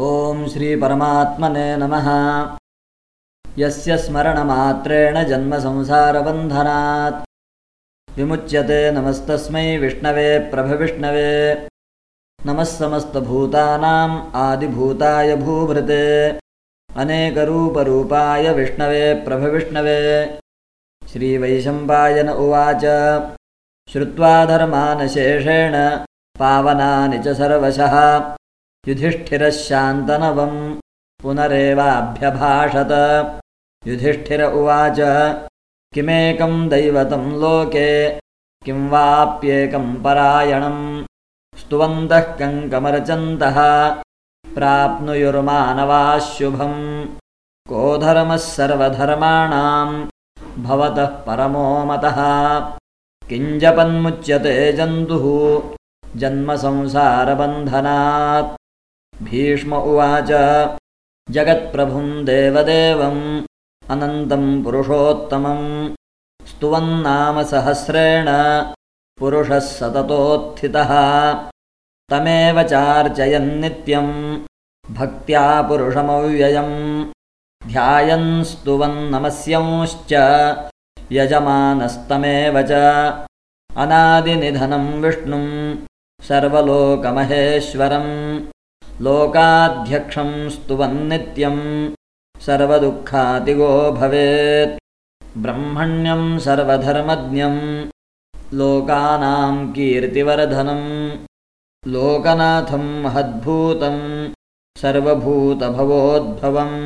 ॐ श्रीपरमात्मने नमः। यस्य स्मरणमात्रेण जन्मसंसारबन्धनात्। विमुच्यते नमस्तस्मै विष्णवे प्रभविष्णवे नमः समस्तभूतानाम् आदिभूताय भूभृते। अनेकरूपरूपाय विष्णवे प्रभविष्णवे श्रीवैशम्पायन उवाच। श्रुत्वा धर्मानशेषेण पावनानि च सर्वशः युधिष्ठिरः शान्तनवम् पुनरेवाभ्यभाषत। युधिष्ठिर उवाच किमेकं दैवतं लोके किं वाप्येकं परायणम्? स्तुवन्तः कङ्कमर्चन्तः प्राप्नुयुर्मानवाः शुभम् को धर्मः सर्वधर्माणाम्? भवतः परमो मतः। किञ्जपन्मुच्यते जन्तुः? जन्मसंसारबन्धनात् भीष्म उवाच। जगत्प्रभुम् देवदेवम् अनन्तम् पुरुषोत्तमम् स्तुवन्नाम सहस्रेण पुरुषः सततोत्थितः। तमेव चार्चयन्नित्यम् भक्त्या पुरुषमव्ययम्। ध्यायन् स्तुवन्नमस्यंश्च यजमानस्तमेव च। अनादिनिधनम् विष्णुम् सर्वलोकमहेश्वरम् लोकाध्यक्षम् स्तुवन्नित्यम् सर्वदुःखातिगो भवेत्। ब्रह्मण्यम् सर्वधर्मज्ञम् लोकानाम् कीर्तिवर्धनम् लोकनाथम् महद्भूतम् सर्वभूतभवोद्भवम्।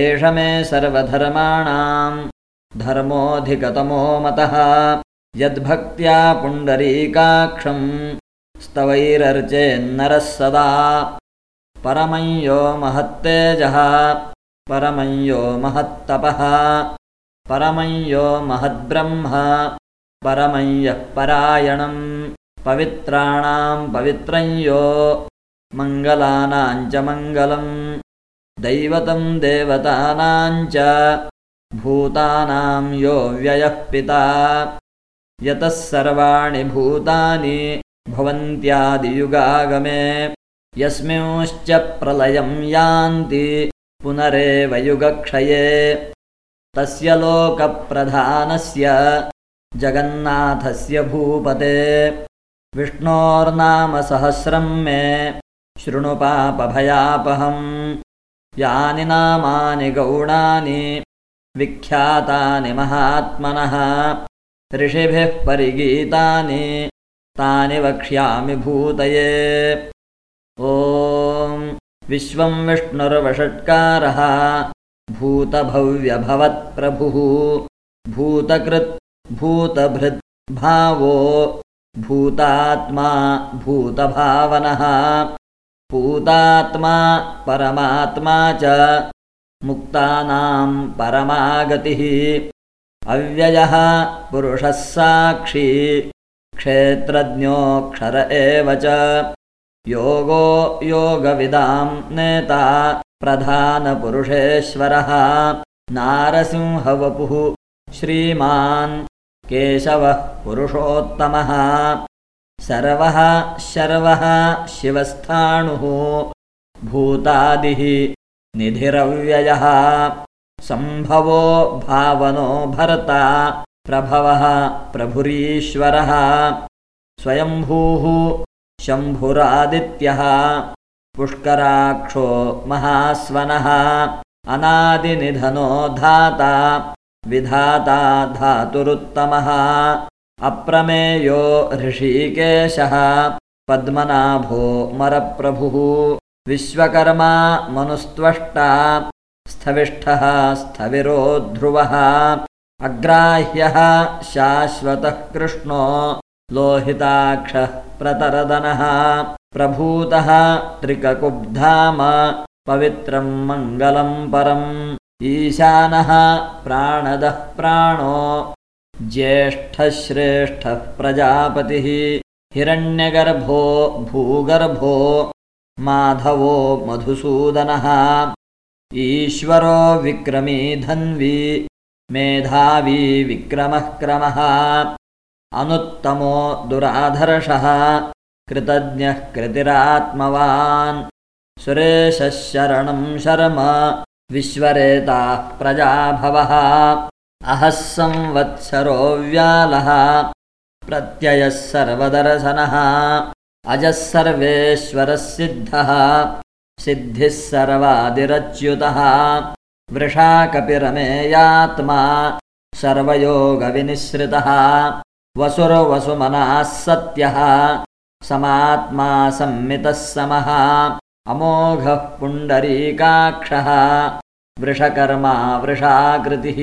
एष मे सर्वधर्माणाम् धर्मोऽधिकतमो मतः यद्भक्त्या पुण्डरीकाक्षम् स्तवैरर्चेन्नरः सदा। परमञ्यो महत्तेजः। परमञ्यो महत्तपः। परमञ्यो महद्ब्रह्म। परमञ्यः परायणम्। पवित्राणाम् पवित्रञ्यो मङ्गलानाम् च मङ्गलम्। दैवतम् देवतानाम् च। भूतानाम् यो व्ययः पिता। यतः सर्वाणि भूतानि भवन्त्यादियुगागमे यस्मिंश्च प्रलयम् यान्ति पुनरेव युगक्षये। तस्य लोकप्रधानस्य जगन्नाथस्य भूपते। विष्णोर्नामसहस्रम् मे शृणुपापभयापहम् यानि नामानि गौणानि विख्यातानि महात्मनः। ऋषिभिः परिगीतानि तानि वक्ष्यामि भूतये। ॐ विश्वम् विष्णुर्वषट्कारः भूतभव्यभवत्प्रभुः भूतकृत् भूतभृद्भावो भूतात्मा भूतभावनः। पूतात्मा परमात्मा च मुक्तानाम् परमागतिः। अव्ययः पुरुषः साक्षी क्षेत्रज्ञोऽक्षर एव च। योगो योगविदाम् नेता प्रधानपुरुषेश्वरः। नारसिंहवपुः श्रीमान् केशवः पुरुषोत्तमः। सर्वः शर्वः शिवस्थाणुः भूतादिः निधिरव्ययः। सम्भवो भावनो भर्ता प्रभवः प्रभुरीश्वरः। स्वयम्भूः शम्भुरादित्यः पुष्कराक्षो महास्वनः। अनादिनिधनो धाता। विधाता धातुरुत्तमः। अप्रमेयो ऋषिकेशः। पद्मनाभो मरप्रभुः। विश्वकर्मा मनुस्त्वष्टा। स्थविष्ठः स्थविरो ध्रुवः अग्राह्यः शाश्वतः कृष्णो लोहिताक्षः प्रतरदनः प्रभूतः त्रिककुब्धाम पवित्रम् मङ्गलम् परम् ईशानः प्राणदः प्राणो ज्येष्ठश्रेष्ठः प्रजापतिः हिरण्यगर्भो भूगर्भो माधवो मधुसूदनः ईश्वरो विक्रमी धन्वी मेधावी विक्रमः क्रमः। अनुत्तमो दुराधर्षः कृतज्ञः कृतिरात्मवान्। सुरेशः शरणं शर्म। विश्वरेताः प्रजाभवः। अहः संवत्सरो व्यालः। प्रत्ययः सर्वदर्शनः। अजः सर्वेश्वरः सिद्धः। सिद्धिः सर्वादिरच्युतः वृषाकपिरमेयात्मा सर्वयोगविनिःसृतः वसुर्वसुमनाः सत्यः समात्मा संमितः समः अमोघः पुण्डरीकाक्षः वृषकर्मा वृषाकृतिः